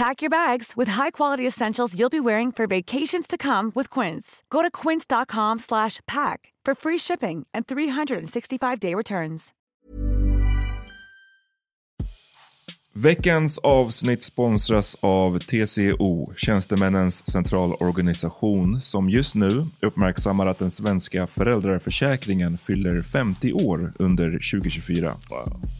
Pack your bags with high-quality essentials you'll be wearing for vacations to come with Quince. Go to quince.com/pack for free shipping and 365-day returns. Veckans avsnitt sponsras av TCO, Tjänstemännens centralorganisation, som just nu uppmärksammar att den svenska föräldraförsäkringen fyller 50 år under 2024. Wow.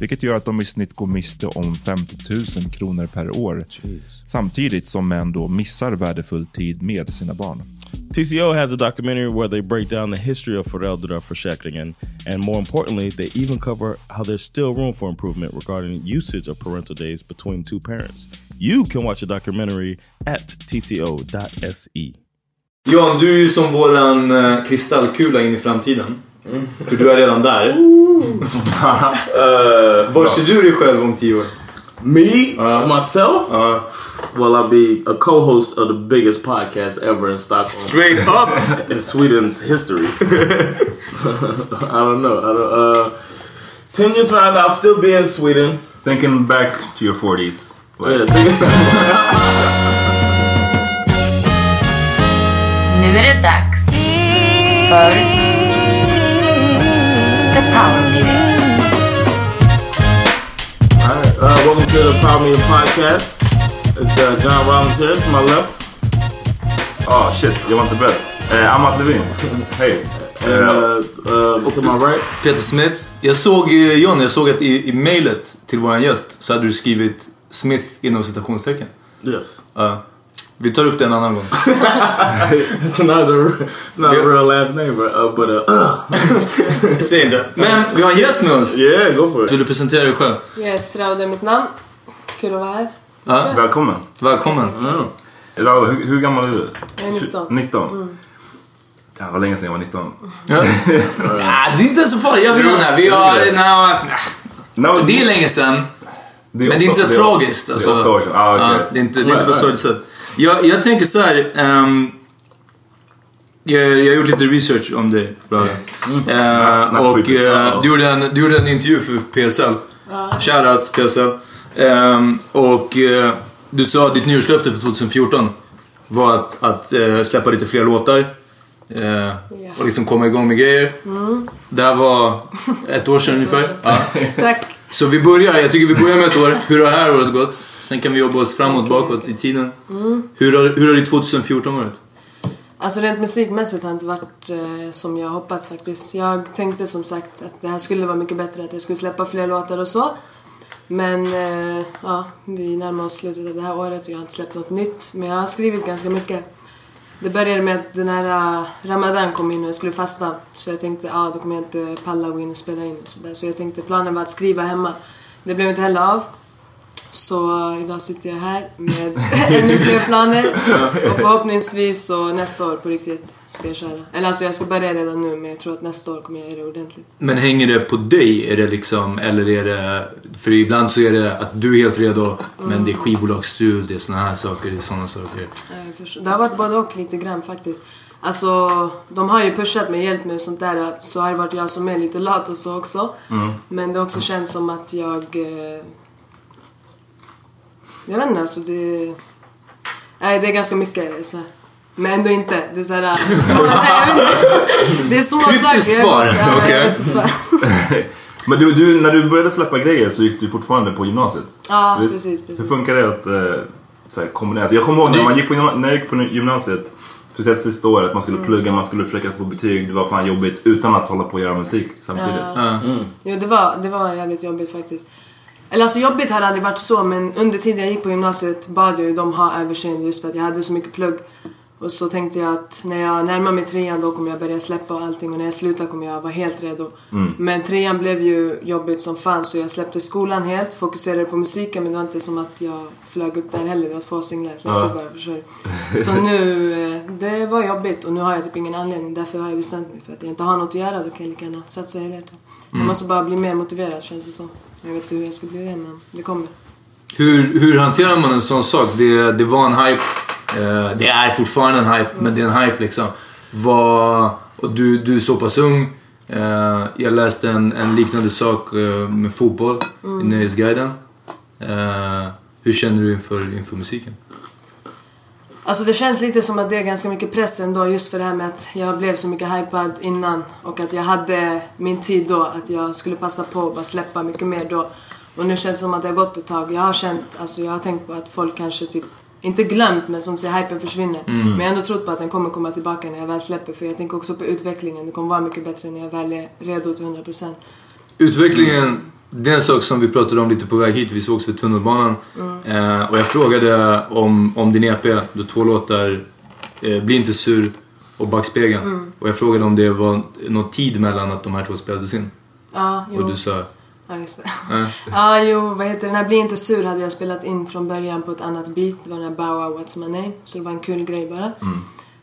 vilket gör att de i snitt går miste om 50 000 kronor per år. Jeez. Samtidigt som män då missar värdefull tid med sina barn. TCO has a documentary where they break down the history of föräldraförsäkringen and more importantly, they even cover how there's still room for improvement regarding usage of parental days between two parents. You can watch the documentary at tco.se. Jan, du är ju som våran uh, kristallkula in i framtiden. Mm. För du är redan där. uh, Var ser du dig själv om tio år? Me, uh, myself, uh, well, I'll be a co-host of the biggest podcast ever in Stockholm. Straight up in Sweden's history. I don't know. I don't, uh, Ten years from now, I'll still be in Sweden. Thinking back to your forties. Like. Yeah, nu är det dags för The Power Meeting. Uh, welcome to the Power Meeting Podcast. It's uh, John Rollins here to my left. Oh shit, jag var inte beredd. Uh, Amat Levin. Hej. And uh, uh, to my right. Peter Smith. Jag såg, John, jag såg att i, i mailet till våran gäst så hade du skrivit Smith inom citationstecken. Yes. Uh, vi tar upp det en annan gång. it's not a, it's not a real last name, but, uh, but uh, Säg inte. Men vi har en gäst med oss. Yeah, go for it. Vill du presentera dig själv? Yes, Rauda är mitt namn. Kul att vara här. Ja, välkommen. Välkommen. Mm. Rauda, hur, hur, gammal är du? Jag är 19. 19? Mm. Det var länge sedan jag var 19. ja, det är inte så farligt. Jag vill här. Vi har... No, no, det är länge sedan. Det är men det är inte så tragiskt. Alltså, det är åtta år sedan. Ah, okay. ja, det är inte, det är inte på så sätt. Jag, jag tänker så här. Um, jag, jag har gjort lite research om dig. Mm. Uh, och uh, du, gjorde en, du gjorde en intervju för PSL. Shoutout PSL. Um, och uh, du sa att ditt nyårslöfte för 2014 var att, att uh, släppa lite fler låtar. Uh, yeah. Och liksom komma igång med grejer. Mm. Det här var ett år sedan ungefär. Ja. Tack. Så vi börjar, jag tycker vi börjar med ett år. Hur har det här året gått? Sen kan vi jobba oss framåt, bakåt i tiden. Mm. Hur, har, hur har ditt 2014 varit? Alltså rent musikmässigt har det inte varit eh, som jag hoppats faktiskt. Jag tänkte som sagt att det här skulle vara mycket bättre, att jag skulle släppa fler låtar och så. Men eh, ja, vi närmar oss slutet av det här året och jag har inte släppt något nytt. Men jag har skrivit ganska mycket. Det började med att den här eh, Ramadan kom in och jag skulle fasta. Så jag tänkte, ja då kommer jag inte palla gå in och spela in och sådär. Så jag tänkte planen var att skriva hemma. Det blev inte heller av. Så eh, idag sitter jag här med ännu fler planer. Och förhoppningsvis så nästa år på riktigt ska jag köra. Eller alltså jag ska börja redan nu men jag tror att nästa år kommer jag göra det ordentligt. Men hänger det på dig? Är det liksom, eller är det... För ibland så är det att du är helt redo, men det är skivbolagsstrul, det är såna här saker, det är såna saker. Det har varit både och lite grann faktiskt. Alltså, de har ju pushat mig, hjälpt mig och sånt där. Så har det varit jag som är lite lat och så också. Mm. Men det har också känts som att jag... Jag vet inte, alltså det... Nej, det är ganska mycket så här. Men ändå inte. Det är. Små... Jag vet inte. det är små saker. Kryptiskt svar, okej. Men du, du, när du började släppa grejer så gick du fortfarande på gymnasiet? Ja, Visst? precis, precis. Hur funkar det att eh, så här, kombinera? Alltså, jag kommer ihåg när, man gick på, när jag gick på gymnasiet, speciellt sista året, man skulle Mm. plugga, man skulle försöka få betyg. Det var fan jobbigt utan att hålla på och göra musik samtidigt. Ja. Jo, det var, det var jävligt jobbigt faktiskt. Eller alltså jobbigt har det aldrig varit så men under tiden jag gick på gymnasiet bad jag ju dem ha överseende just för att jag hade så mycket plugg. Och så tänkte jag att när jag närmar mig trean då kommer jag börja släppa och allting och när jag slutar kommer jag vara helt redo. Mm. Men trean blev ju jobbigt som fan så jag släppte skolan helt, fokuserade på musiken men det var inte som att jag flög upp där heller. Det var två singlar jag släppte Ja. bara förstår du. Så nu, eh, det var jobbigt och nu har jag typ ingen anledning. Därför har jag bestämt mig för att jag inte har något att göra. Då kan jag lika gärna satsa helhjärtat. Jag Mm. måste bara bli mer motiverad känns det som. Jag vet inte hur jag ska bli det men det kommer. Hur, hur hanterar man en sån sak? Det, det var en hype. Eh, det är fortfarande en hype, men det är en hype liksom. Vad, och du, du är så pass ung. Eh, jag läste en, en liknande sak eh, med fotboll i Nöjesguiden. Hur känner du inför, inför musiken? Alltså det känns lite som att det är ganska mycket press ändå just för det här med att jag blev så mycket hypad innan och att jag hade min tid då att jag skulle passa på att bara släppa mycket mer då. Och nu känns det som att det har gått ett tag. Jag har känt, alltså jag har tänkt på att folk kanske typ inte glömt men som säger hypen försvinner. Mm. Men jag har ändå trott på att den kommer komma tillbaka när jag väl släpper för jag tänker också på utvecklingen. Det kommer vara mycket bättre när jag väl är redo till 100%. Utvecklingen, det är en sak som vi pratade om lite på väg hit. Vi sågs vid tunnelbanan. Eh, och jag frågade om, om din EP, du två låtar, eh, Bli inte sur och Backspegeln. Och jag frågade om det var någon tid mellan att de här två spelades in. Ja, jo. Och du sa... Ja, just det. Ja. Ja, jo, vad heter det? Den här Bli inte sur hade jag spelat in från början på ett annat beat. Det var den här Bow Wow What's My Name. Så det var en kul grej bara.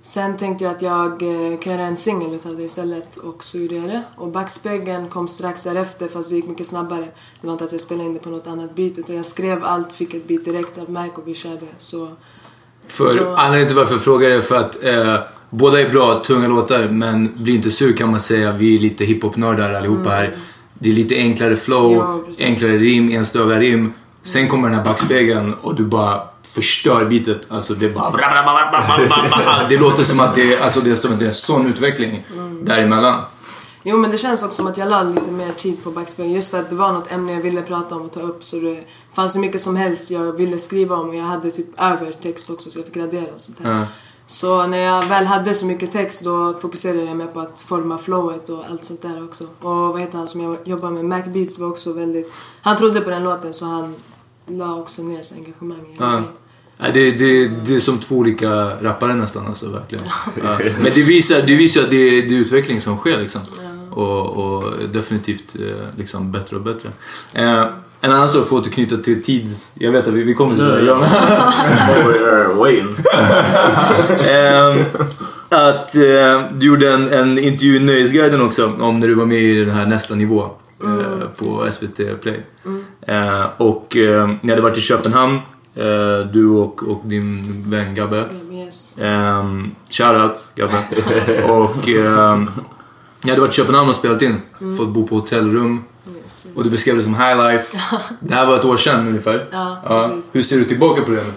Sen tänkte jag att jag eh, kan göra en singel utav det istället och så gjorde jag det. Och Backspegeln kom strax därefter fast det gick mycket snabbare. Det var inte att jag spelade in det på något annat beat utan jag skrev allt, fick ett beat direkt av Mac och vi körde. Så För Ja. anledningen till varför jag frågar är för att eh, båda är bra, tunga låtar, men Bli inte sur kan man säga. Vi är lite hiphop-nördar allihopa här. Det är lite enklare flow, Ja, enklare rim, enstövda rim. Sen kommer den här backspegeln och du bara förstör beatet. Alltså det bara... Det låter som att det är, alltså det är, som att det är en sån utveckling däremellan. Jo men det känns också som att jag la lite mer tid på Backspegeln just för att det var något ämne jag ville prata om och ta upp så det fanns så mycket som helst jag ville skriva om och jag hade typ över text också så jag fick radera och sånt där. Ja. Så när jag väl hade så mycket text då fokuserade jag mer på att forma flowet och allt sånt där också. Och vad heter han som jag jobbar med, Mac Beats var också väldigt... Han trodde på den låten så han la också ner sitt engagemang i Ja. Ja, det, det, det är som två olika rappare nästan alltså, verkligen. Ja. Men det visar, det visar att det är, det är utveckling som sker liksom. Och, och definitivt eh, liksom bättre och bättre. Eh, en annan sak för att återknyta till tid. Jag vet att vi, vi kommer till det. Ja. There waiting. Ehm, att eh, du gjorde en, en intervju i Nöjesguiden också om när du var med i den här nästa nivå eh, på SVT Play. Eh, och eh, ni hade varit i Köpenhamn, eh, du och, och din vän Gabbe. Yes. Um, shoutout Gabbe. och um, ni hade varit i Köpenhamn och spelat in. Fått bo på hotellrum. yes. Och du beskrev det som high life. Det här var ett år sedan ungefär. Ja, precis. Hur ser du tillbaka på det nu?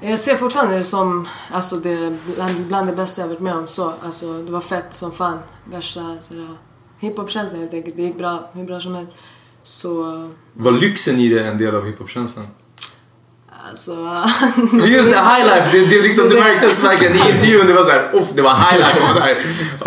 Jag ser fortfarande det som alltså det bland, bland det bästa jag varit med om. Så, alltså, det var fett som fan. Värsta sådär, hiphop-känslan helt enkelt. Det gick bra, hur bra som helst. Så Var lyxen i det en del av hiphop-känslan? Alltså... Just det, highlife. Det, det, liksom, det märktes verkligen i intervjun. Det var så här, off, det var highlife. Där.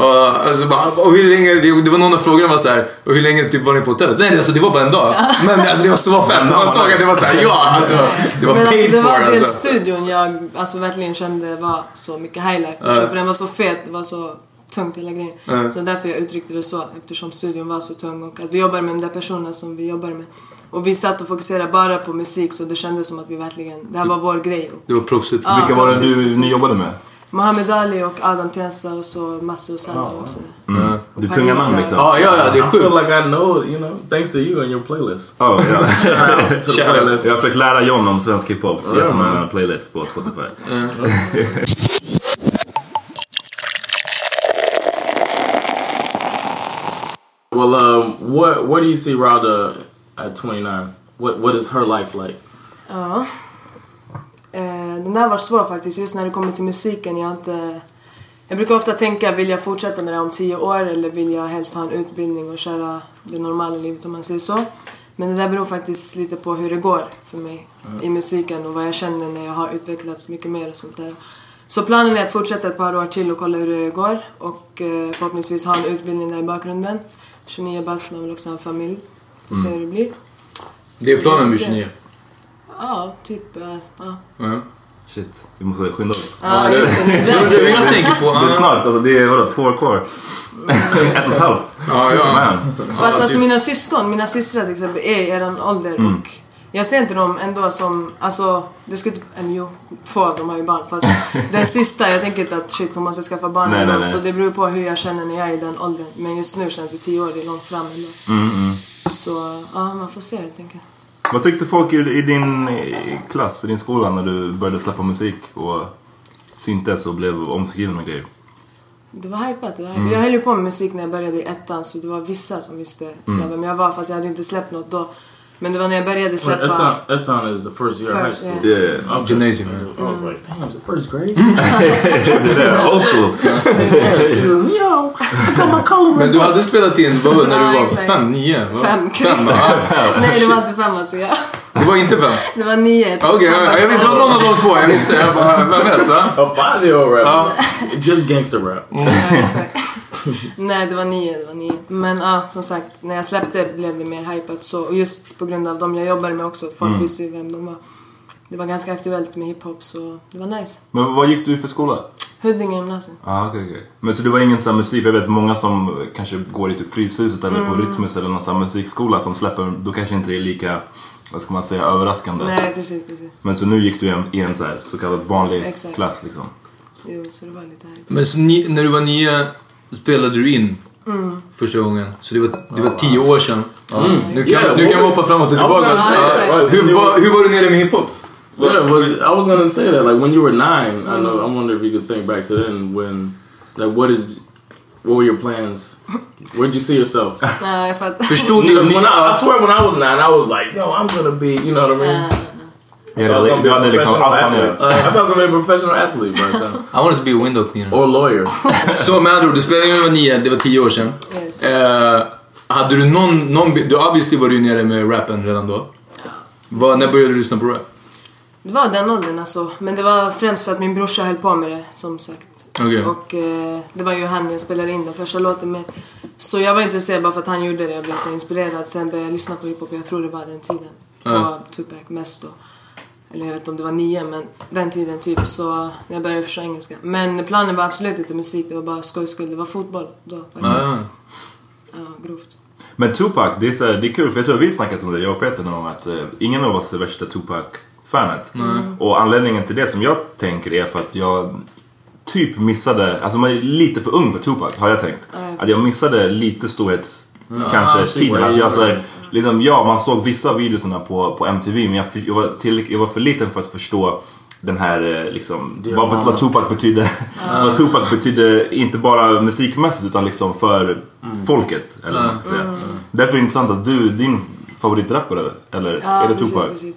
och, alltså, bara, och hur länge, det, var någon av frågorna var så här, och hur länge typ var ni på hotellet? Nej, alltså, det var bara en dag. Men alltså, det var så fett. Man såg att det var så här, ja, alltså, det var Men alltså, paid det var for. den Alltså. studion jag alltså, verkligen kände var så mycket highlight. Ja. För den var så fet, det var så tungt hela grejen. Ja. Så därför jag uttryckte det så, eftersom studion var så tung och att vi jobbar med de där personerna som vi jobbar med. Och vi satt och fokuserade bara på musik så det kändes som att vi verkligen, det här var vår grej. Och Det var proffsigt. Ja, Vilka var det du, ni jobbade med? Mohammed Ali och Adam Tensta och så Masse och Salah också. Mm. Du är tunga namn liksom. Ja, ja, ja, det är I feel sjukt. like I know, you know, thanks to you and your playlist. Ja, ja. Shout out to the playlist. Jag har försökt lära John om svensk hiphop. Jättemånga playlist på Spotify. Well, um, what where do you see Rada at 29? What what is her life like? Ja. Eh, den där var svår faktiskt, just när det kommer till musiken. Jag, inte, jag brukar ofta tänka, vill jag fortsätta med det om tio år eller vill jag helst ha en utbildning och köra det normala livet om man säger så. Men det där beror faktiskt lite på hur det går för mig i musiken och vad jag känner när jag har utvecklats mycket mer och sånt där. Så planen är att fortsätta ett par år till och kolla hur det går och eh, förhoppningsvis ha en utbildning där i bakgrunden. 29 bast, man vill också ha en familj. Får se hur det blir. Det är Så planen med det- 29. Ja, typ. eh, Ja. Ja. Shit, vi måste skynda oss. Ja, just det. Det är det jag tänker på. Det är Ja, snart, alltså det är vadå, två år kvar? Ett och ett halvt? ja. ja. Man. Fast alltså mina syskon, mina systrar till exempel, är i eran ålder och jag ser inte dem ändå som, alltså, det skulle typ, eller jo, två av dem har ju barn fast den sista, jag tänker inte att shit hon måste skaffa barn Nej, nej, nej. så det beror på hur jag känner när jag är i den åldern. Men just nu känns det tio år, det är långt fram ändå. Mm, mm. Så, ja man får se helt enkelt. Vad tyckte folk i, i din klass, i din skola, när du började släppa musik och syntes och blev omskriven och grejer? Det var hypat, det var hypat. Jag höll ju på med musik när jag började i ettan så det var vissa som visste mm. vem jag var fast jag hade inte släppt något då. Men det var när jag började släppa... Eton, Eton is the first year of high First, school. yeah. Yeah. Okay. Gymnasium. I was like, damn, it's the first grade. det där, old school. Yo, I got my color Men du hade spelat in vad, när du var fem, nio? Fem, fem? Nej det var inte fem alltså, jag... Det var inte fem? Det var nio. jag Okej, fan ja, jag vet inte, det var någon av de två. Jag visste. Jag bara, vem vet? Va? Rap. Just gangster rap. Nej, det var nio, det var nio. Men ja, som sagt, när jag släppte blev det mer hypat så. Och just på grund av dem jag jobbade med också, folk visste ju vem de var. Det var ganska aktuellt med hiphop så det var nice. Men vad gick du för skola? Huddinge gymnasium. Ah, okay, okay. Men så det var ingen sån här musik, jag vet många som kanske går i typ Fryshuset eller på Rytmus eller någon sån här musikskola som släpper, då kanske inte det är lika, vad ska man säga, överraskande. Nej, precis, precis. Men så nu gick du i en, i en så, här, så kallad vanlig Exakt. klass liksom. Jo, så det var lite hype. Men så ni, när du var nio spelade du in mm. första gången. Så det var, det var tio år sedan. Mm. Nu kan, Yeah, nu kan vi hoppa framåt och I was tillbaka. gonna say, Ja. Hur, var, hur var du nere med hiphop? Yeah, well, I was gonna say that. Like when you were nine, I know. Mm. I wonder if you could think back to then. When, like, what did, what were your plans? Where'd you see yourself? Nej, jag fattar. Förstod du? when I, I swear, when I was nine, I was like, yo, I'm gonna be, you know what I mean? Ja, I was var- gonna du be a liksom professional allt athlete. I thought I was gonna be a professional athlete by then, I wanted to be a window cleaner. or a lawyer. Så med andra ord, du spelade in när du var nio, det var tio år sedan. Yes. Eh, hade du någon, någon... Du obviously var du nere med rappen redan då. Vad, när började du lyssna på rap? Det var den åldern alltså. Men det var främst för att min brorsa höll på med det, som sagt. Okej. Och eh, det var ju han jag spelade in den första låten med. Så jag var intresserad bara för att han gjorde det. Jag blev så inspirerad. Sen började jag lyssna på hiphop. Jag tror det var den tiden. Det Ja. var Tupac mest då. Eller jag vet inte om det var nio, men den tiden typ. Så när jag började förstå engelska. Men planen var absolut inte musik. Det var bara skojs skull. Det var fotboll då faktiskt. Ah, Ja, grovt. Men Tupac, det är, så det är kul för jag tror vi snackat om det, jag och Peter någon gång, att eh, ingen av oss är värsta Tupac-fanet. Och anledningen till det som jag tänker är för att jag typ missade, alltså man är lite för ung för Tupac har jag tänkt. Jag att jag missade lite storhets, Ah, kanske tiden. Att jag så här. Liksom, ja man såg vissa videorna på, på MTV men jag, jag, var till, jag var för liten för att förstå den här eh, liksom, vad, vad Tupac betydde. vad Tupac betydde inte bara musikmässigt utan liksom för folket. Eller vad man ska säga. Därför är det intressant att du, din favoritrappare, eller Ja, är det precis, Tupac? precis.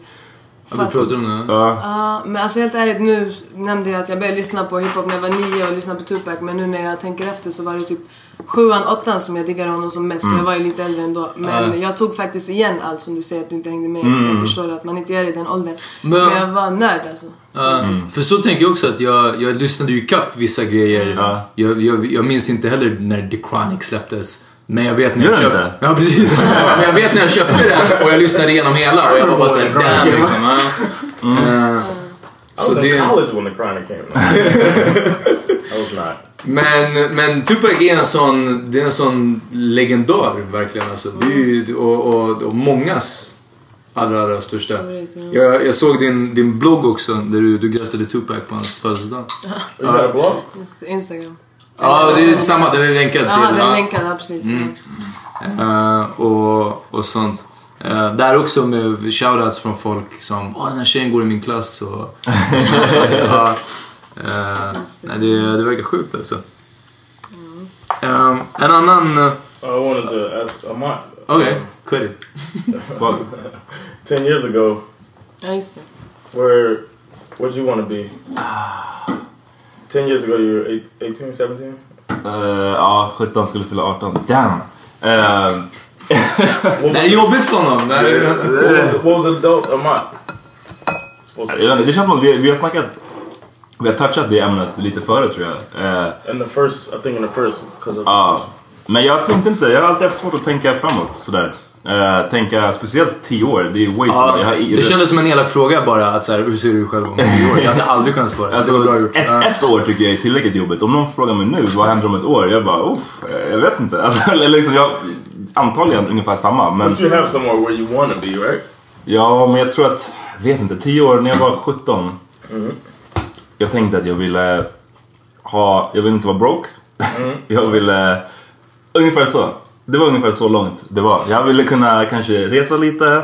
Ja, vi pratar om det. Ja. Ja, men alltså helt ärligt nu nämnde jag att jag började lyssna på hiphop när jag var nio och lyssna på Tupac men nu när jag tänker efter så var det typ sjuan, åttan som jag diggade honom som mest. Så Mm. jag var ju lite äldre ändå. Men Ja. jag tog faktiskt igen allt som du säger att du inte hängde med. Mm. Jag förstår att man inte gör det i den åldern. Men- Men, jag var nörd alltså. Ja, För så tänker jag också att jag, jag lyssnade ju ikapp vissa grejer. Jag, jag, jag minns inte heller när The Chronic släpptes. Men jag vet när jag köpte... inte? Ja, precis. Men jag vet när jag köpte den och jag lyssnade igenom hela och jag var bara såhär damn liksom. ja. Eh, I Så was in det... college when the Chronic came out. I was not. Men, men Tupac är en sån, det är en sån legendar verkligen alltså. Det är ju, och, och, och mångas allra, allra största. Ja. Jag, jag såg din, din blogg också där du, du grattade Tupac på hans födelsedag. You got a blog? Just det, Instagram. Ja, det är samma. Den är länkad till. Ja, den ja. är länkad. Ja, precis. Eh, och, och sånt. Uh, där också med shoutouts från folk som Åh, den här tjejen går i min klass och såna saker. ja. Eh, nej, det, det verkar sjukt alltså. Eh, en annan... Uh, I wanted to ask Amat. Okej, cut it. Vad- Ten years ago, Ja, just det. where where'd you want to be? Ten years ago, you were eight, 18, 17? Eh, ja, 17 skulle fylla 18. Damn! Eh, Det är jobbigt för honom. What was, what adult Amat? Supposed jag vet to inte, det känns som att vi, vi har snackat... Vi har touchat det ämnet lite förut tror jag. Eh, in the first, I think in the first, Ja, men jag tänkte inte, jag har alltid haft svårt att tänka framåt sådär. Uh, tänka speciellt 10 år, det är way Ja, jag har, det kändes som en elak fråga bara. Att så här, hur ser du själv om tio år? Jag hade aldrig kunnat svara. Alltså, det bra gjort. ett, Ja. ett år tycker jag är tillräckligt jobbigt. Om någon frågar mig nu, vad händer om ett år? Jag bara, uff, jag vet inte. Alltså, liksom, jag, antagligen ungefär samma. Men, But you have somewhere where you want to be, right? ja, men jag tror att, jag vet inte, 10 år när jag var 17. Jag tänkte att jag ville ha, jag ville inte vara broke. jag ville, ungefär så. Det var ungefär så långt det var. Jag ville kunna kanske resa lite.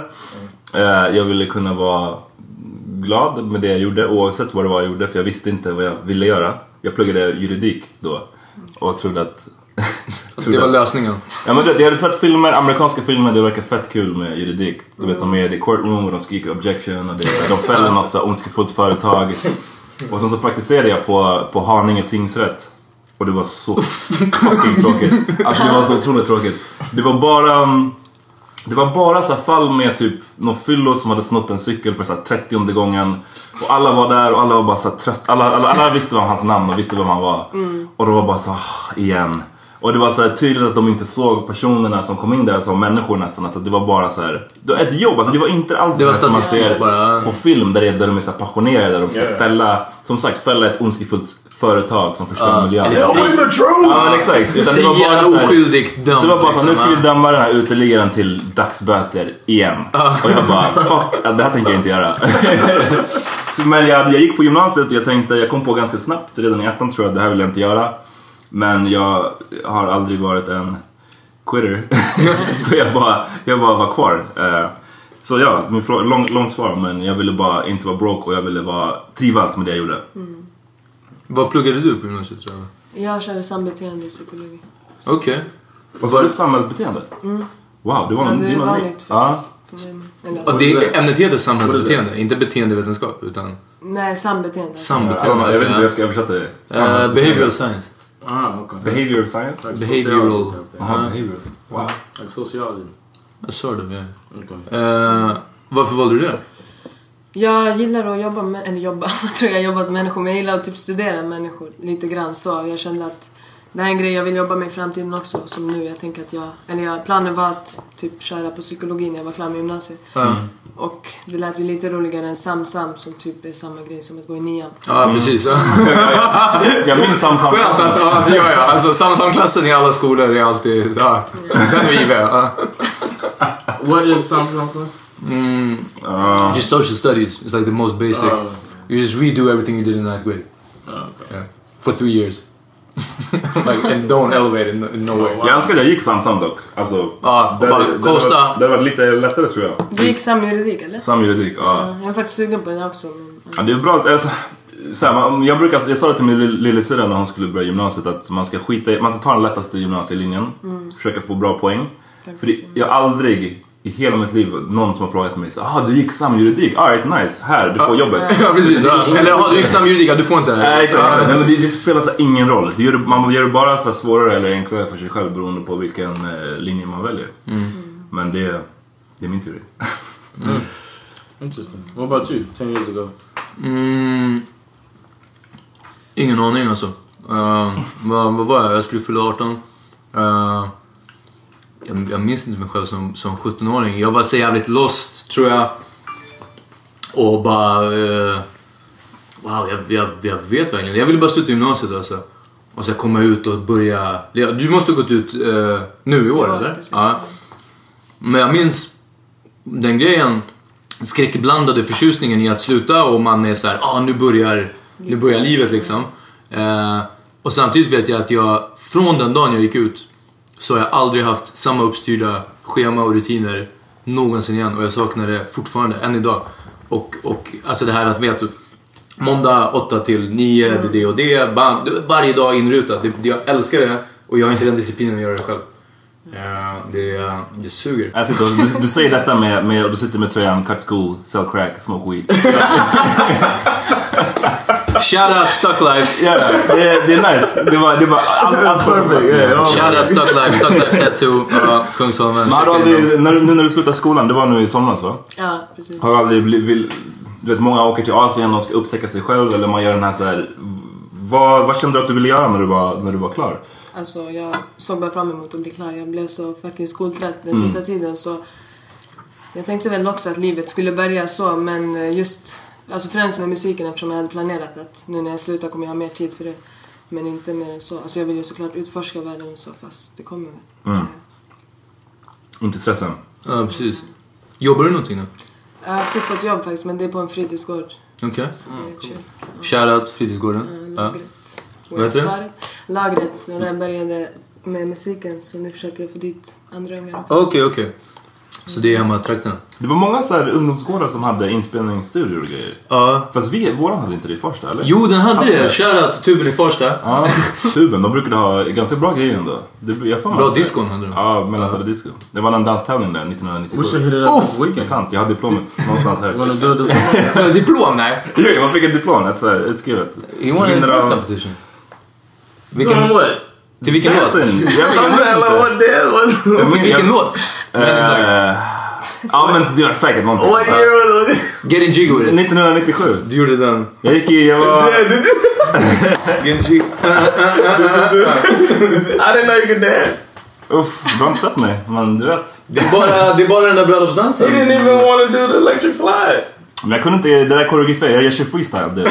Eh, Jag ville kunna vara glad med det jag gjorde oavsett vad det var jag gjorde för jag visste inte vad jag ville göra. Jag pluggade juridik då och trodde att... trodde Det var att- lösningen. Ja men du vet, jag hade sett filmer, amerikanska filmer, det verkar fett kul med juridik. Du vet de är i courtroom och de skriker objection och det, de fäller något så ondskefullt företag. Och sen så praktiserade jag på, på Haninge tingsrätt. Och det var så fucking tråkigt. Alltså det var så otroligt tråkigt. Det var bara... um, Det var bara så fall med typ någon fyllo som hade snott en cykel för så här 30 gången. Och alla var där och alla var bara så trött. Alla, alla, alla visste vad hans namn och visste vem han var. Och det var bara så ah, igen. Och det var så här tydligt att de inte såg personerna som kom in där som människor nästan. Att det var bara så här. Det var ett jobb, alltså det var inte alls Det här som man ser bara. på film där, det, där de är så passionerade. Där de ska Ja, ja. fälla, som sagt, fälla ett ondskefullt företag som förstör miljön. Eller Ja, Tell me the truth! men exakt. Utan det var bara Frien så här- oskyldigt dömd. det var bara så, nu liksom, ska vi ja. döma den här uteliggaren till dagsböter igen. Och jag bara, fuck, det här tänker jag inte göra. Så, Men jag, jag gick på gymnasiet och jag tänkte, jag kom på ganska snabbt, redan i ettan tror jag, det här vill jag inte göra. Men jag har aldrig varit en quitter. så jag bara, jag bara var kvar. Eh, Så ja, min frå- lång, långt svar, men jag ville bara inte vara broke och jag ville bara trivas med det jag gjorde. Vad pluggade du på gymnasiet tror jag? Jag körde sambeteende och psykologi. Okej. Vad sa du? Samhällsbeteende? Wow, det var Ja, det var vanligt Ja. faktiskt. Eller, Och det, ämnet heter samhällsbeteende, inte beteendevetenskap utan Nej, sambeteende. sambeteende. Ja, jag vet inte hur jag ska översätta det. Eh, behavioral science. Ah, okay. Behavioral science? Like Behavioral. thing. Jaha, behavioral. Wow. Like sociology. Sort of, yeah. Okay. Varför valde du det? Jag gillar att jobba med, eller jobba, jag tror jag jobbat med människor, men jag gillar att typ studera människor lite grann så. Jag kände att det här är en grej jag vill jobba med i framtiden också, som nu. Jag tänker att jag, eller jag, planen var att typ köra på psykologi när jag var klar med gymnasiet. Och det lät ju lite roligare än Samsam som typ är samma grej som att gå i nian. Ja, precis. Ja. Jag minns Samsam. Skönt att, ja, ja, ja. Alltså Samsamklassen i alla skolor är alltid, ja. Den är given. Ja. What is something? Mm, Uh, just social studies is like the most basic. Uh, You just redo everything you did in ninth grade. oh, okay. Yeah. For three years. like, and don't elevate in, in no way. jag önskar att jag gick Samsam dock. Alltså, Ja, det, bara det, det, var- det varit lite lättare tror jag. Du gick samjuridik eller? Samjuridik, ja. Jag är faktiskt sugen på det också. Men, ja. Det är bra. Alltså, så här, man, jag, brukar, jag sa det till min lill- lillasyrra när hon skulle börja gymnasiet att man ska skita man ska ta den lättaste gymnasielinjen. Försöka få bra poäng. För det, jag har aldrig i hela mitt liv någon som har frågat mig så ah du gick samjuridik, alright nice, här du får jobbet. Ja, precis. Ja. Eller ja, du gick samjuridik, du får inte det här. Nej, exakt. Nej, men det, det spelar så ingen roll. Det gör, man gör det bara så svårare eller enklare för sig själv beroende på vilken eh, linje man väljer. Men det, det är min teori. Interesting. What about you? Ten years ago. Mm, ingen aning alltså. Uh, vad, vad var jag? Jag skulle fylla 18. Uh, jag, jag minns inte mig själv som, som 17-åring. Jag var så jävligt lost, tror jag. Och bara... eh, wow, jag, jag, jag vet verkligen. Jag ville bara sluta gymnasiet alltså. Och så komma ut och börja... Du måste ha gått ut eh, nu i år, Ja, eller? precis. Ja. Men jag minns den grejen, skräckblandade förtjusningen i att sluta och man är så här, ah nu börjar, nu börjar livet liksom. Eh, och samtidigt vet jag att jag, från den dagen jag gick ut, så har jag aldrig haft samma uppstyrda schema och rutiner någonsin igen och jag saknar det fortfarande, än idag. Och, och alltså det här att veta, måndag 8 till 9, det är det och det, bam, varje dag inrutat. Det, det, jag älskar det och jag har inte den disciplinen att göra det själv. Eh, det, det suger. Och, du, du säger detta med, med, och du sitter med tröjan cut school, sell crack, smoke weed. Shoutout Stuck Life! Ja, det, det är nice. Det var, det var allt, allt perfect. Shoutout Stuck Life, Stuck Life Tattoo, uh, Kungsholmen. Men har du aldrig, när, nu när du slutade skolan, det var nu i somras va? Ja, precis. Har du aldrig blivit, vill, du vet många åker till Asien och ska upptäcka sig själv eller man gör den här så här. Vad, vad kände du att du ville göra när du var, när du var klar? Alltså jag såg bara fram emot att bli klar. Jag blev så fucking skoltrött den sista tiden så jag tänkte väl också att livet skulle börja så men eh, just alltså främst med musiken eftersom jag hade planerat att nu när jag slutar kommer jag ha mer tid för det. Men inte mer än så. Alltså jag vill ju såklart utforska världen och så fast det kommer väl. Inte stressen? Ja, precis. Jobbar du någonting då? Jag har precis fått jobb faktiskt men det är på en fritidsgård. Okej. Är chill. Shoutout Fritidsgården. Ja, Ja. Lagret. Vad heter det? Lagret. Det var där jag började med musiken så nu försöker jag få dit andra ungar också. Okej, okej. Så det är hemma i trakterna? Det var många så här ungdomsgårdar som hade inspelningsstudior och grejer. Ja. Fast vi, våran hade inte det i Farsta eller? Jo, den hade Hade det. Shoutout Tuben i Farsta. Ja, tuben. De brukade ha ganska bra grejer ändå. Det, jag får Bra diskon hade de. Ja, mellanstadiedisco. Det var en danstävling där We 1997. should hit it up this Det är sant, jag har diplomet någonstans här. Diplom? Nej. Jo, man fick ett diplom, ett så här utskrivet. You want a competition? Vilken, what? till vilken låt? Till vilken låt? Eh, Ja men det var säkert någonting. what year was it? Getting jiggy with it. 1997. Du gjorde den. Jag gick i, jag var... Getting jiggy. I didn't know you could dance. Uff, du har inte sett mig. Men du vet. Det är bara, det är bara den där He bröllopsdansen. didn't even want to do the electric slide. Men jag kunde inte, det där koreografi, jag gör freestyle. Det.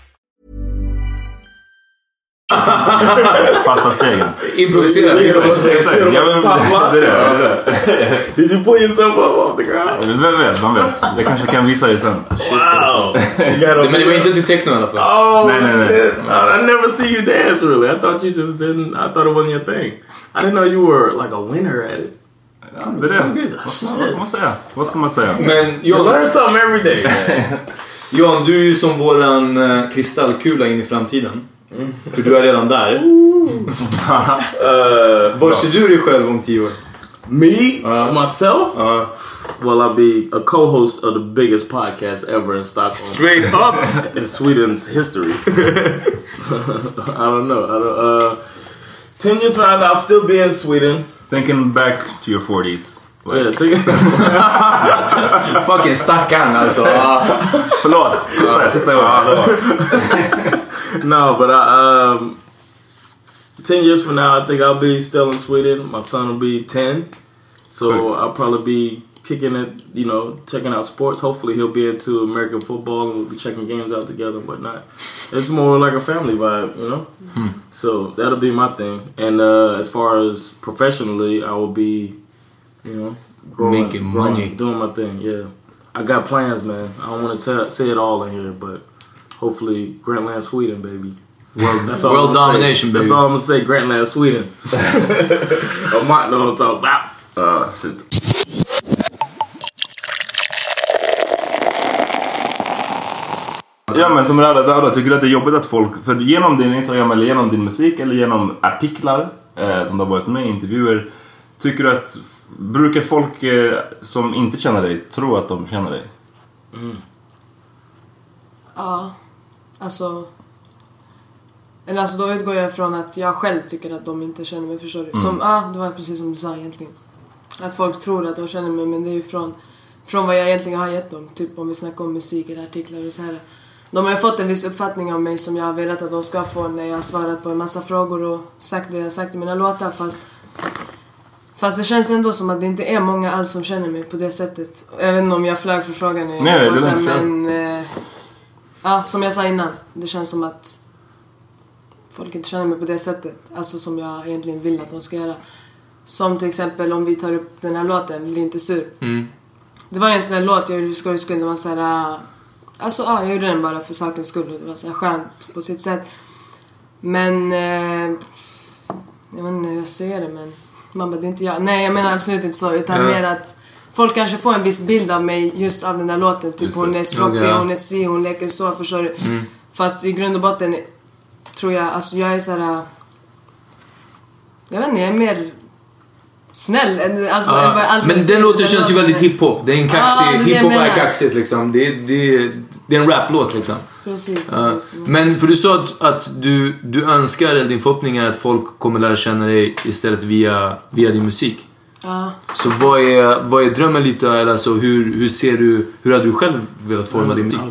Fasta stegen. Improvisera. Exakt. Ja, men, det är det. det är det. Did you pull yourself up off the ground? Vem vet, man vet. Jag kanske kan visa dig sen. Wow. Men det var inte till techno i alla fall. Oh Nej, nej, nej. shit! I, never see you dance really. I thought you just didn't. I thought it wasn't your thing. I didn't know you were like a winner at it. Ja, det är det. Vad ska, vad ska man säga? Vad ska man säga? Men You John, learn something every day. John, du är ju som våran eh, kristallkula in i framtiden. För du är redan där. uh, Var ser du dig själv om tio år? me Uh. myself. Ja. Well, I'll be a co-host of the biggest podcast ever in Stockholm. Straight up! in Sweden's history. I don't know. I don't, uh, ten years from now, I'll still be in Sweden. Thinking back to your 40s. Yeah, Fucking stackarn alltså. Ah. Förlåt, sista, sista gången. no, but I, um, ten years from now, I think I'll be still in Sweden. My son will be ten, so Perfect. I'll probably be kicking it. You know, checking out sports. Hopefully, he'll be into American football, and we'll be checking games out together and whatnot. It's more like a family vibe, you know. So that'll be my thing. And uh, as far as professionally, I will be, you know, growing, Making growing, money. doing my thing. Yeah, I got plans, man. I don't want to say it all in here, but hopefully, Grantland, Sweden, baby. World, That's all world I'm gonna say. domination baby. That's all I'm gonna say. Grantland, Sweden. I might know what I'm talking about. Ah, shit. Ja men som Rada, Rada, tycker du att det är jobbigt att folk, för genom din Instagram eller genom din musik eller genom artiklar eh, som du har varit med i intervjuer. Tycker du att, brukar folk eh, som inte känner dig tro att de känner dig? Ja, alltså... Eller alltså då utgår jag ifrån att jag själv tycker att de inte känner mig, förstår du? Som, ja, det var precis som du sa egentligen. Att folk tror att de känner mig, men det är ju från, från vad jag egentligen har gett dem. Typ om vi snackar om musik eller artiklar och så här. De har ju fått en viss uppfattning av mig som jag har velat att de ska få när jag har svarat på en massa frågor och sagt det jag har sagt i mina låtar fast Fast det känns ändå som att det inte är många alls som känner mig på det sättet. Jag vet inte om jag flög för frågan när jag Nej, var borta, men... Eh, ja, som jag sa innan. Det känns som att folk inte känner mig på det sättet. Alltså som jag egentligen vill att de ska göra. Som till exempel om vi tar upp den här låten, Bli inte sur. Mm. Det var en sån där låt jag gjorde för skojs skull. Det var så här, äh, Alltså ja, jag gjorde den bara för sakens skull. Det var så här skönt på sitt sätt. Men... Eh, jag vet inte hur jag ser det men... Man bara, det är inte jag. Nej jag menar absolut inte så. Utan mer att folk kanske får en viss bild av mig just av den där låten. Typ hon är ja. hon är si, hon leker så. Förstår du? Mm. Fast i grund och botten tror jag, alltså jag är så här. äh, Jag vet inte, jag är mer snäll. Alltså, allt men den låten känns ju väldigt hiphop. Det är en kaxig, jag hiphop är kaxigt liksom. Det, är- det, är- det är en raplåt liksom. Precis. Men för du sa att, att du, du önskar, eller din förhoppning är att folk kommer lära känna dig istället via, via din musik. Ja. Så vad är, vad är drömmen lite? Eller alltså, hur, hur ser du, hur hade du själv velat forma din musik?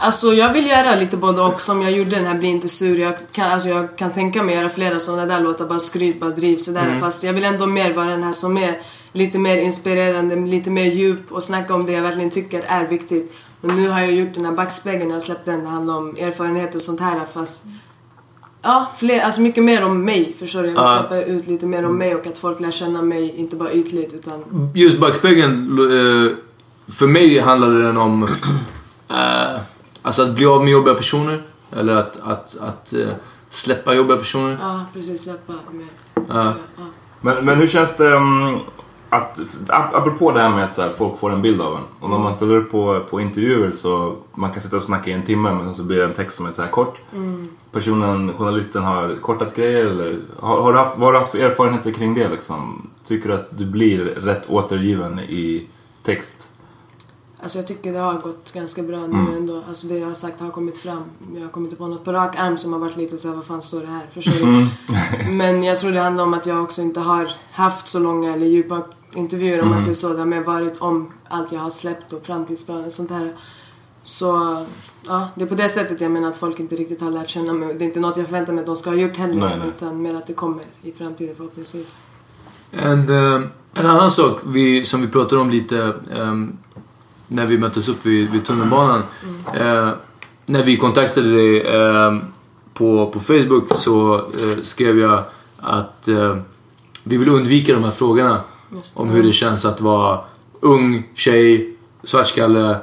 Alltså jag vill göra lite både och som jag gjorde den här Bli inte sur. Jag kan, alltså, jag kan tänka mig göra flera sådana där låtar, bara skryt, bara driv sådär. Mm. Fast jag vill ändå mer vara den här som är lite mer inspirerande, lite mer djup och snacka om det jag verkligen tycker är viktigt. Och nu har jag gjort den här backspegeln jag släppte den, det handlar om erfarenhet och sånt här fast Ja, fler, alltså mycket mer om mig förstår du. Jag vill släppa ut lite mer om mig och att folk lär känna mig, inte bara ytligt utan Just Backspegeln, eh, för mig handlade den om eh, alltså att bli av med jobbiga personer. Eller att, att, att eh, släppa jobbiga personer. ja precis släppa mer. Ja. Ja. Men, men hur känns det um, att, ap- apropå det här med att så här, folk får en bild av en. Och när man ställer upp på, på intervjuer så man kan sitta och snacka i en timme men sen så blir det en text som är så här kort. Mm. Personen, journalisten har kortat grejer eller har, har du haft, vad har du haft för erfarenheter kring det liksom? Tycker du att du blir rätt återgiven i text? Alltså jag tycker det har gått ganska bra nu Mm. ändå. Alltså det jag har sagt har kommit fram. Jag har kommit på något på rak arm som har varit lite såhär, vad fan står det här? Förstår du? Mm. Men jag tror det handlar om att jag också inte har haft så långa eller djupa intervjuer om man Mm. säger så. Har mer varit om allt jag har släppt och framtidsplaner och sånt här. Så ja, det är på det sättet jag menar att folk inte riktigt har lärt känna mig. Det är inte något jag förväntar mig att de ska ha gjort heller. Nej, nej. Utan mer att det kommer i framtiden förhoppningsvis. En, eh, en annan sak vi, som vi pratade om lite ehm, när vi möttes upp vid, vid tunnelbanan. Eh, när vi kontaktade dig. ehm, på, på Facebook så eh, skrev jag att vi vill undvika de här frågorna. Om hur det känns att vara ung, tjej, svartskalle.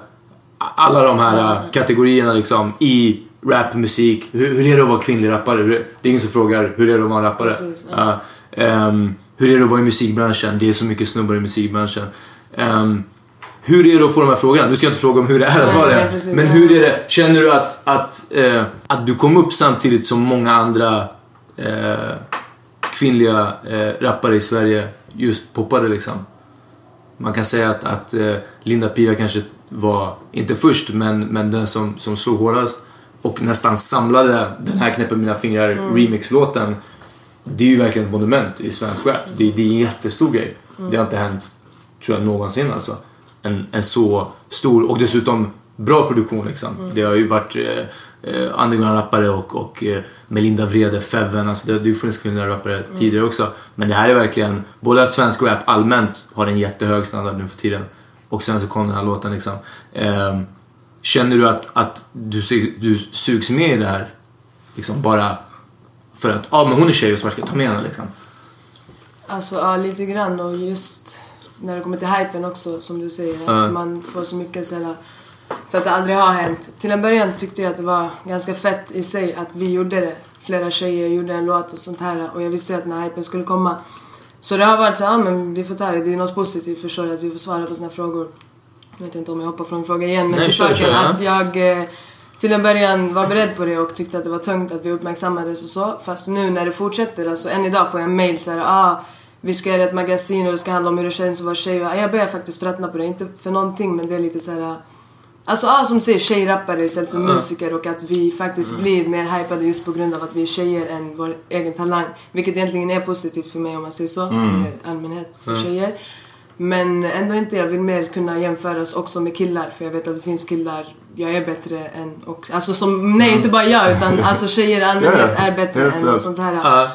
Alla de här eh, kategorierna liksom i rapmusik. Hur, hur är det att vara kvinnlig rappare? Det är ingen som frågar hur är det att vara en rappare. Precis, ja. Ja, ehm, hur är det att vara i musikbranschen? Det är så mycket snubbar i musikbranschen. Ehm, hur är det att få de här frågorna? Nu ska jag inte fråga om hur det är att vara det. Men hur är det? Känner du att, att, eh, att du kom upp samtidigt som många andra eh, kvinnliga eh, rappare i Sverige just poppade liksom? Man kan säga att, att eh, Linda Pira kanske var, inte först, men, men den som, som slog hårdast och nästan samlade den här Knäpper mina fingrar Mm. remix-låten. Det är ju verkligen ett monument i svensk rap. Det, det är en jättestor grej. Mm. Det har inte hänt, tror jag, någonsin alltså. En, en så stor och dessutom bra produktion liksom. Mm. Det har ju varit eh, eh, underground-rappare och, och eh, Melinda Vrede, Feven, alltså det, det har ju funnits kvinnliga rappare Mm. tidigare också. Men det här är verkligen, både att svensk rap allmänt har en jättehög standard nu för tiden och sen så kom den här låten liksom. Ehm, känner du att, att du, du sugs med i det här liksom bara för att, ja men hon är tjej och svartskalle, ta med henne liksom. Alltså ja, lite grann och just när det kommer till hypen också som du säger. Att man får så mycket sådär, för att det aldrig har hänt. Till en början tyckte jag att det var ganska fett i sig att vi gjorde det. Flera tjejer gjorde en låt och sånt här och jag visste ju att den här hypen skulle komma. Så det har varit så ja men vi får ta det, det är något positivt förstår du, att vi får svara på såna här frågor. Jag vet inte om jag hoppar från fråga igen men Nej, till saken ja. att jag eh, till en början var beredd på det och tyckte att det var tungt att vi uppmärksammades och så. Fast nu när det fortsätter, alltså än idag får jag mail såhär ah, vi ska göra ett magasin och det ska handla om hur det känns att vara tjej. Jag börjar faktiskt tröttna på det, inte för någonting men det är lite såhär Alltså ah, som du säger, tjejrappare istället för Ja. musiker och att vi faktiskt Mm. blir mer hypade just på grund av att vi är tjejer än vår egen talang. Vilket egentligen är positivt för mig om man säger så, Mm. allmänhet för Ja. tjejer. Men ändå inte, jag vill mer kunna jämföras också med killar för jag vet att det finns killar jag är bättre än och, alltså som, nej inte bara jag utan alltså tjejer i allmänhet är bättre än och sånt här. Ja.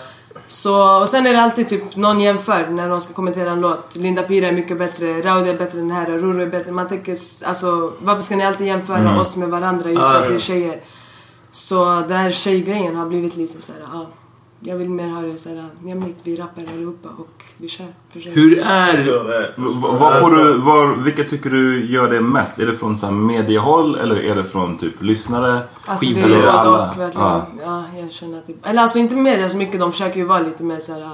Så, och sen är det alltid typ någon jämför när någon ska kommentera en låt. Linda Pira är mycket bättre, Raudi är bättre än den här, Roro är bättre. Man tänker, alltså varför ska ni alltid jämföra Mm. oss med varandra just för att vi är tjejer? Så den här tjejgrejen har blivit lite såhär, ja. Jag vill mer ha det såhär jämlikt, vi rappar allihopa och vi kör för tjejer. Hur är... Vad får du, var, vilka tycker du gör det mest? Är det från så här mediehåll eller är det från typ lyssnare? Alltså det är både alla? och verkligen. Ja. Ja. jag känner att det, Eller alltså inte media så mycket, de försöker ju vara lite mer såhär...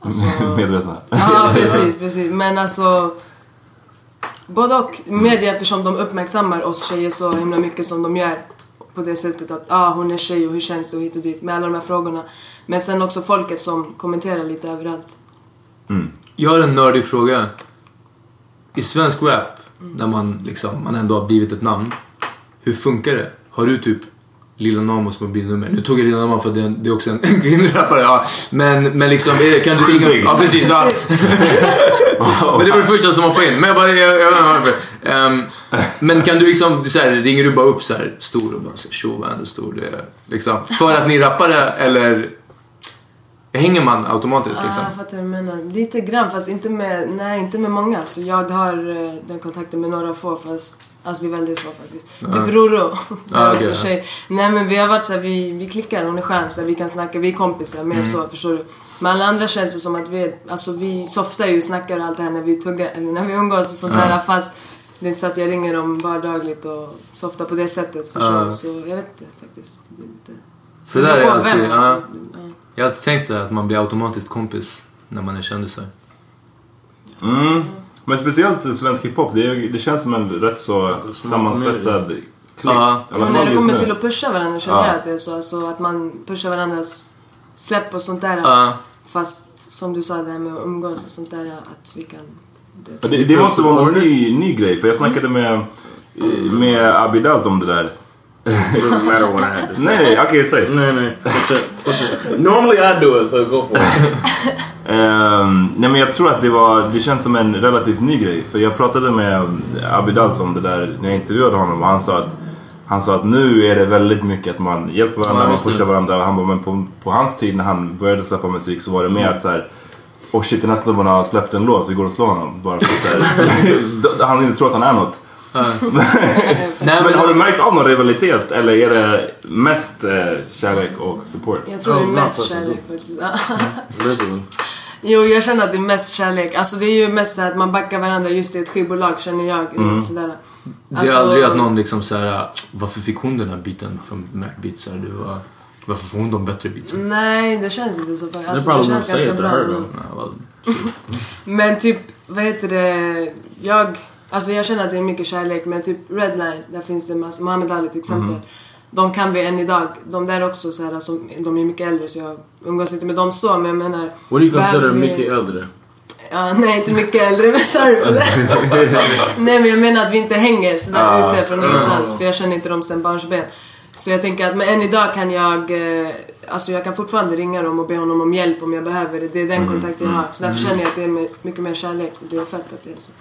Alltså, Medvetna. Ja, precis, precis. Men alltså... Både och. Media eftersom de uppmärksammar oss tjejer så himla mycket som de gör. På det sättet att ah, hon är tjej och hur känns det och hit och dit med alla de här frågorna. Men sen också folket som kommenterar lite överallt. Jag har en nördig fråga. I svensk rap, där man liksom, man ändå har blivit ett namn. Hur funkar det? Har du typ Lilla Namos mobilnummer? Nu tog jag Lilla Namos för det, det är också en, kvinnlig rappare. Ja. Men, men liksom, eh, kan du ringa? Ja, precis. Ja. men det var det första som hoppade in. Men jag bara, jag, jag vet inte varför. Men kan du liksom, så här, ringer du bara upp så här stor och bara så här, tjo vad ändå stor det är. Liksom, för att ni är rappare eller hänger man automatiskt liksom? Ah, jag fattar vad du menar. Lite grann fast inte med, nej inte med många. Så jag har eh, den kontakten med några få fast Alltså det är väldigt få faktiskt. Ja. Typ Roro. Ja, är okej, också ja. tjej. Nej men vi har varit såhär, vi, vi klickar, hon är skön så vi kan snacka, vi är kompisar, mer Mm. så förstår du. Men alla andra känns det som att vi, är- alltså vi softar ju, snackar allt det här när vi tuggar, eller när vi umgås och sånt Ja. där fast det är inte så att jag ringer dem vardagligt och softar på det sättet du. Så jag vet inte faktiskt. Det är lite... För det där är alltid, vem, ja. alltså. Jag har alltid tänkt att man blir automatiskt kompis när man är kändisar. Mm. Men speciellt svensk hiphop, det, det känns som en rätt så sammansvetsad klick. Ja. Fall när det kommer till att pusha varandra känner Ja. jag att det är så. Alltså att man pushar varandras släpp och sånt där. Ja. Fast som du sa, det här med att umgås och sånt där. Att vi kan... Ja, Det, det måste vara en ny, ny grej, för jag snackade med, med Abidaz om det där. It doesn't matter what I had to say. Nej, okej, säg. Nej, nej. Normally I do it, so go for it. Ehm, nej men jag tror att det var, det känns som en relativt ny grej. För jag pratade med Abidaz om det där när jag intervjuade honom och han sa att han sa att nu är det väldigt mycket att man hjälper varandra, Ja, man just det. pushar varandra. Han bara, men på, på hans tid när han började släppa musik så var det mer att så här. Oh shit, den här snubben har släppt en låt, vi går och slår honom. Bara för att han inte tror att han är något. men har du märkt av någon rivalitet eller är det mest eh, kärlek och support? Jag tror det är mest kärlek faktiskt. Jo, jag känner att det är mest kärlek. Alltså det är ju mest så att man backar varandra just i ett skivbolag känner jag. Mm. Sådär. Det är Alltså- aldrig att någon liksom såhär, varför fick hon den här biten från Macbeat? Så här, det var, varför får hon de bättre beatsen? Nej, det känns inte så. För, alltså, probably det känns ganska bra. her, Men typ, vad heter det? Jag, alltså jag känner att det är mycket kärlek men typ Redline, där finns det massa, Muhammad Ali till exempel. Mhm. De kan vi än idag. De där också så här, som, de är mycket äldre så jag umgås inte med dem så men jag menar... What do you consider vi- mycket äldre? Ja, nej inte mycket äldre men sorry för det. nej men jag menar att vi inte hänger sådär Ah. ute från ingenstans för jag känner inte dem sen barnsben. Så jag tänker att men än idag kan jag, eh, alltså jag kan fortfarande ringa dem och be honom om hjälp om jag behöver det. Det är den Mm, kontakt jag mm, har. Så därför mm. känner jag att det är mycket mer kärlek och det är fett att det är så.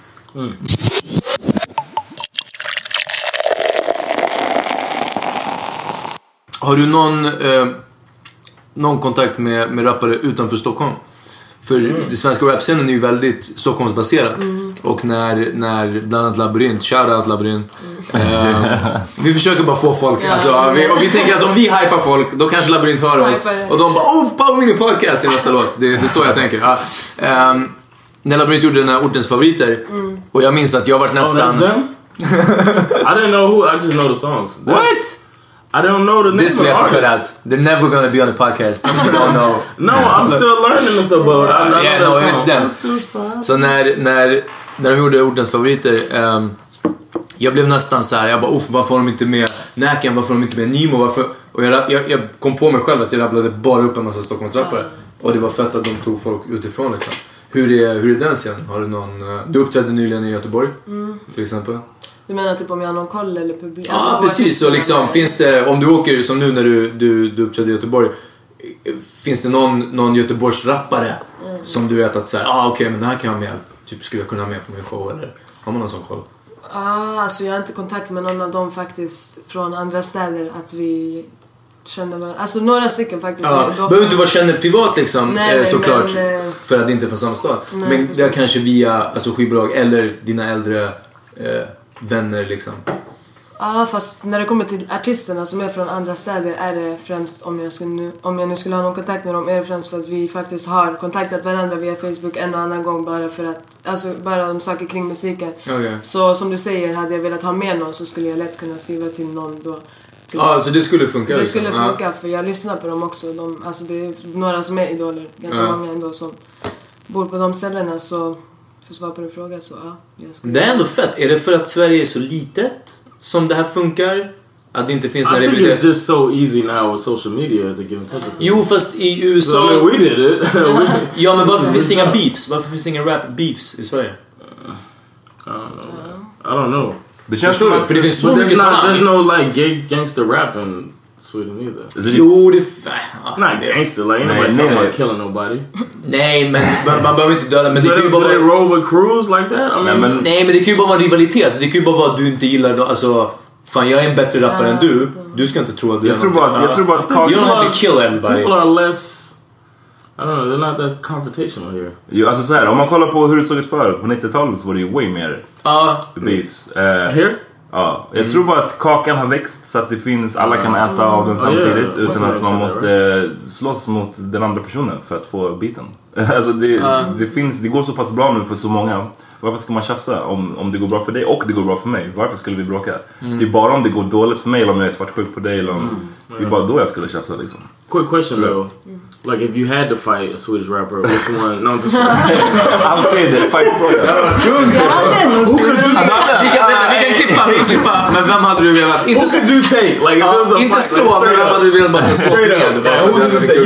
Har du någon, eh, någon kontakt med, med rappare utanför Stockholm? För Mm. den svenska rapscenen är ju väldigt Stockholmsbaserad. Mm. Och när, när bland annat Labyrint, shoutout Labyrint. Mm. Eh, vi försöker bara få folk, Ja. alltså, vi, och vi tänker att om vi hypar folk, då kanske Labyrint hör oss. Hypar. Och de bara oh, Power Mini Podcast är nästa låt. Det, det är så jag tänker. Ja. Ehm, när Labyrint gjorde den här Ortens Favoriter. Mm. Och jag minns att jag Oh, nästan... them? I didn't know who. I just know the songs. What? I don't know the name This of we have to cut out. They're never gonna be on the podcast. You don't know. No, I'm still learning this stuff, but I, I yeah, know no, it's them. Så när, när, när de gjorde Ortens favoriter, ehm, jag blev nästan så här. jag bara uff, varför har de inte med Näken, varför har de inte med Nimo, varför? Och jag, jag, jag kom på mig själv att jag rabblade bara upp en massa Stockholmsrappare. Och det var fett att de tog folk utifrån liksom. Hur är, hur är den scenen? Har du någon, eh, du uppträdde nyligen i Göteborg Mm. till exempel. Du menar typ om jag har någon koll eller publik? Ja, precis. Så liksom, finns det, om du åker som nu när du, du, du uppträdde i Göteborg. Finns det någon, någon Göteborgsrappare Mm. som du vet att såhär, ah, okej men den här kan jag med. Typ skulle jag kunna ha med på min show eller har man någon sån koll? Ah, alltså jag har inte kontakt med någon av dem faktiskt från andra städer att vi känner varandra. Alltså några stycken faktiskt. Ja, behöver inte vara känner privat liksom Nej, eh, nej, såklart. men, eh, för att det inte är från samma stad. Nej, men precis. det är kanske via alltså, skivbolag eller dina äldre eh, vänner liksom. Ja, fast när det kommer till artisterna som är från andra städer är det främst, om jag, skulle nu, om jag nu skulle ha någon kontakt med dem, är det främst för att vi faktiskt har kontaktat varandra via Facebook en och annan gång bara för att, alltså bara om saker kring musiken. Okej. Så som du säger, hade jag velat ha med någon så skulle jag lätt kunna skriva till någon då. Typ- Ja, så det skulle funka Det liksom. skulle funka för jag lyssnar på dem också. De, alltså det är några som är idoler, ganska Ja. många ändå som bor på de ställena så för att svara på din fråga så ja. Jag skulle... Det är ändå fett. Är det för att Sverige är så litet som det här funkar? Att det inte finns några I think it's just so easy now with social media to get in touch with. Jo, fast i USA... So, I mean, we did it. ja, men varför finns det inga beefs? Varför finns det inga rap-beefs i Sverige? I don't know. I don't know. Det känns som att- för det finns så mycket talang. There's no like gay gangster rap in Sweden either. Jo, det... Not gangster, like ain't Nej, nobody nej, talking nej. about killing nobody. Nej, men man, man behöver inte döda. Men det kan ju bara vara... roll with crews like that? I mean, Nej, men det kan ju bara vara rivalitet. Det kan ju bara vara att du inte gillar... Alltså, fan jag är en bättre rappare än du. Du ska inte tro att du Jag är tror någonting. bara- jag tror bara att You don't have to kill People everybody. are less... I don't know, they're not that confrontational here. Jo, alltså så här, om man kollar på hur det såg ut förut, på 90-talet så var det ju way mer Ja. beefs. Uh, Here? Ja, jag Mm. tror bara att kakan har växt så att det finns, alla kan äta av den samtidigt utan att man måste slåss mot den andra personen för att få biten. Alltså det, det, finns, det går så pass bra nu för så många. Varför ska man tjafsa om, om det går bra för dig och det går bra för mig? Varför skulle vi bråka? Mm. Det är bara om det går dåligt för mig eller om jag är svartsjuk på dig eller om... Mm. Det är bara då jag skulle tjafsa liksom. Quick question though. Like if you had to fight a Swedish rapper, which one? No, I'm just Alltid fight-fråga. Vi kan, klippa, vi klippa. Men vem hade du velat? Inte, Who could you take? Like if Ja, it was a inte fight, slå, men vem hade du velat bara så slåss med?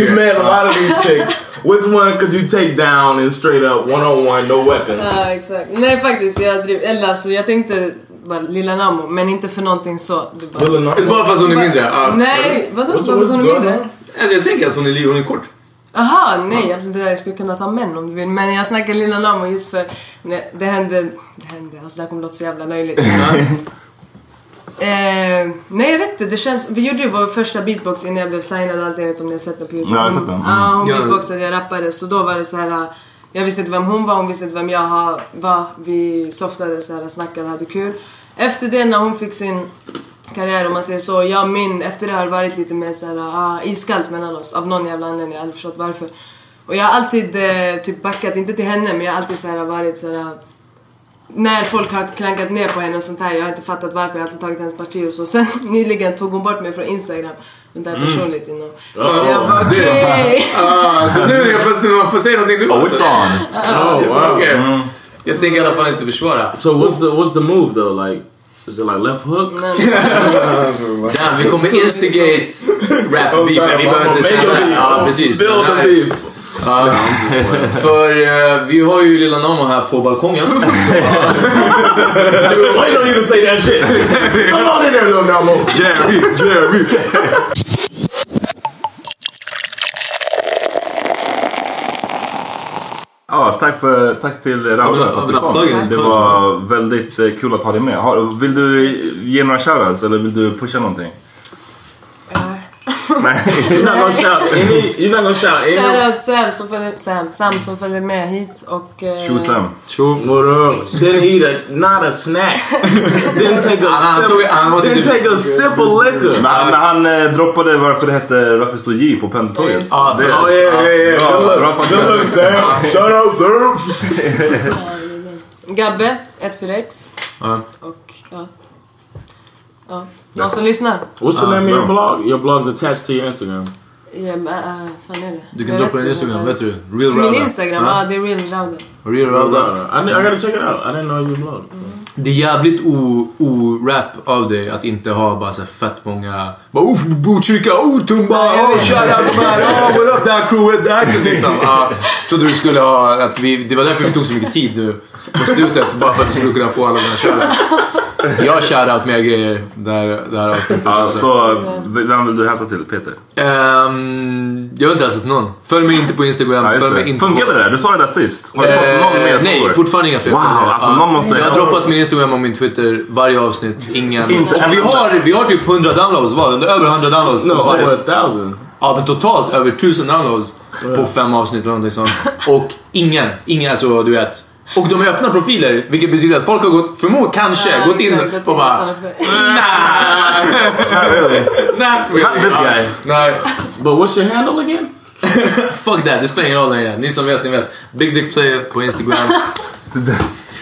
you met a lot of these chicks. Which one could you take down and straight up one on one, no weapons? Ja, exakt. Nej faktiskt, jag driv, eller alltså jag tänkte bara Lilla Namo, men inte för någonting så. Bara- Nas- Bara för att hon är mindre? Ja. Nej, vadå? Bara för att hon är mindre? Alltså, jag tänker att hon är, hon är kort. Aha, nej absolut inte. Jag skulle kunna ta män om du vill. Men jag snackar Lilla Namo just för nej, det hände, det hände, alltså det här kommer låta så jävla löjligt. Eh, nej jag vet inte, det känns, vi gjorde ju vår första beatbox innan jag blev signad och allt, jag vet om ni har sett den på youtube. Ja, jag har sett den. Ja, hon Ja. beatboxade, jag rappade så då var det så här. Jag visste inte vem hon var, hon visste inte vem jag var. Vi softade, så här, snackade, hade kul. efter det när hon fick sin karriär om man säger så. Jag och min, efter det har det varit lite mer såhär ah, iskallt mellan oss av någon jävla anledning. Jag har aldrig förstått varför. Och jag har alltid eh, typ backat, inte till henne men jag har alltid såhär varit såhär när folk har klankat ner på henne och sånt här, jag har inte fattat varför, jag har alltid tagit hennes parti och så. Sen nyligen tog hon bort mig från Instagram. Men det är personligt you know. Så jag bara okej. Ah, så nu helt plötsligt man får säga någonting du Oh, också. it's on. Oh, wow. okay. Mm. Jag tänker i alla fall inte försvara. So what's the what's the move though? Like, is it like left hook? Damn, vi kommer instigate rap beef. Vi behöver inte säga det. Ja, precis. Build the beef. Ja, för eh, vi har ju lilla Namo här på balkongen. Waiting on you say that shit. Come on in there, little Namo. Jerry, Jerry. Ja, tack, för, tack till Raula för att du kom. Det var väldigt eh, kul att ha dig med. Har, vill du ge några shoutouts eller vill du pusha någonting? Nej. Any. You're not gonna shout any. Shoutout Sam som följer, Sam, Sam som följer med hit och... eh, Tjo Sam. What up? Didn't eat a not a snack. didn't take a sip. Didn't take a sip of liquor. När, när han eh, droppade varför det hette, varför det stod J på pendeltåget. Ja, Det- Oh yeah, yeah, Good look, Sam. Shout out, Sam. Gabbe, 14x. Ja. Och ja. Ja. Någon som lyssnar? What's the Ah, name of your blog? Your blog's attached to your Instagram. Ja, men äh, fan är det? Du kan dra på din Instagram, vet du? Real Min Rauda. Instagram, Ja. ja det är real Rauda. Real Rauda. I, I gotta check it out. I didn't know you blog. So. Det är jävligt o- o-rap av dig att inte ha bara så här fett många... Bara uff, Botkyrka, oh Tumba, oh shoutout de här, oh what up, det här crewet, det här liksom. Ja, trodde du skulle ha, att vi, det var därför vi tog så mycket tid nu på slutet. Bara för att du skulle kunna få alla dina shoutouts. Jag har shoutout mer grejer där, det här avsnittet. Alltså. vem vill du hälsa till? Peter? Ehm, jag har inte hälsat någon. Följ mig inte på Instagram. Ja, följ mig det. inte Funkade på... det där? Du sa det där sist. Har du fått någon Eh, mer nej, follower? fortfarande inga fler Wow, alltså någon måste... Jag har droppat min Instagram och min Twitter varje avsnitt. Ingen. Och vi har, vi har typ 100 downloads var? Över 100 downloads. No, på varje. over a thousand. Ja men totalt över 1000 downloads på fem avsnitt eller någonting sånt. Och ingen, ingen alltså du vet. Och de är öppna profiler vilket betyder att folk har gått, förmodligen kanske, Ja, gått in exakt, och bara Nah, really? not. This guy. Nej. But what's your handle again? Fuck that, det spelar ingen roll längre. Ni som vet, ni vet. Big Dick Player på Instagram.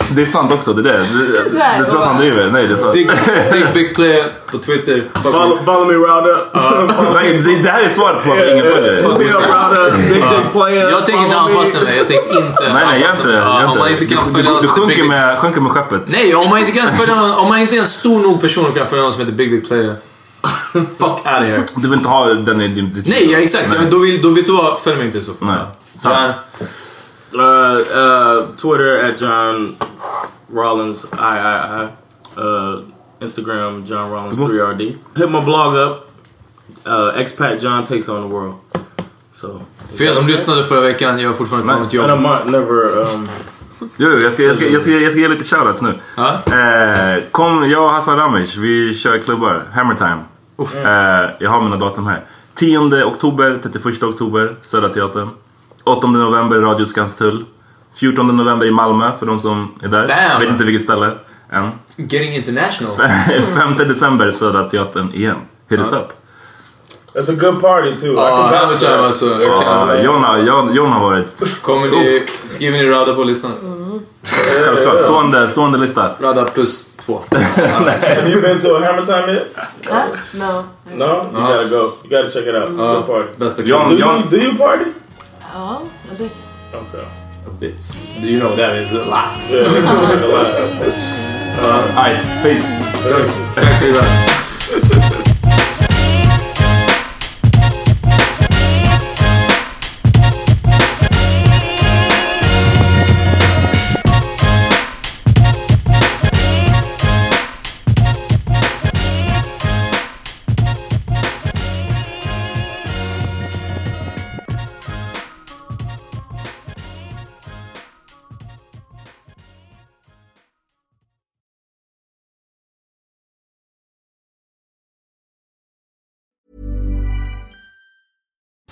Det är sant också, det där. Du, Svär, du tror att han driver? Nej, det är sant. Dick, Dick Big Player på Twitter. Follow, follow me, Rowda. Uh, det- Det här är svaret på varför ingen följer Follow me dig. up, Rowda. Big dick player. Jag tänker inte anpassa mig, jag tänker inte Nej, nej, gör inte det. Om man inte kan följa någon Du sjunker med skeppet. Nej, om man inte kan följa någon, om man inte är en stor nog person och kan följa någon som heter Big Dick Player. Fuck out of here. Du vill inte ha den i din... ditt- Nej, ja, exakt. Nej. Men då, vill, då vet du vad, följ mig inte så. Nej. Så. Uh, uh, Twitter at John Rollins I I I. Uh, Instagram John Rollins three RD. Hit my blog up. Uh, expat John takes on the world. So för er som lyssnade förra veckan, jag har fortfarande kvar mitt and jobb. I'm not never. Um, Jo, jag ska, jag, ska, jag, ska, jag ska ge lite shoutouts nu. Ja? Eh, kom, jag och Hassan Ramic, vi kör klubbar. Hammer time. Eh, jag har mina datum här. 10 oktober, 31 oktober, Södra Teatern. 8 november, Radio Skanstull. 14 november i Malmö för de som är där. Bam! Jag vet inte vilket ställe än. Getting international. 5 december, Södra Teatern igen. Hit us up. That's a good party too. Ja, time that. alltså. Jag Ja, kan. John, har- John, John har varit Kommer ni, skriver ni Rada på listan? självklart stående, stående lista. Rada plus två. Have you been to a Hammer Time yet? Huh? No. No, you gotta go. You gotta check it out. It's a good party. Bästa John, Do you, John, do you party? Ja, jag vet. Okay. Bits. Do you know what that is? Lots. Yeah, that's like a lot. Alright, peace. Tack för idag.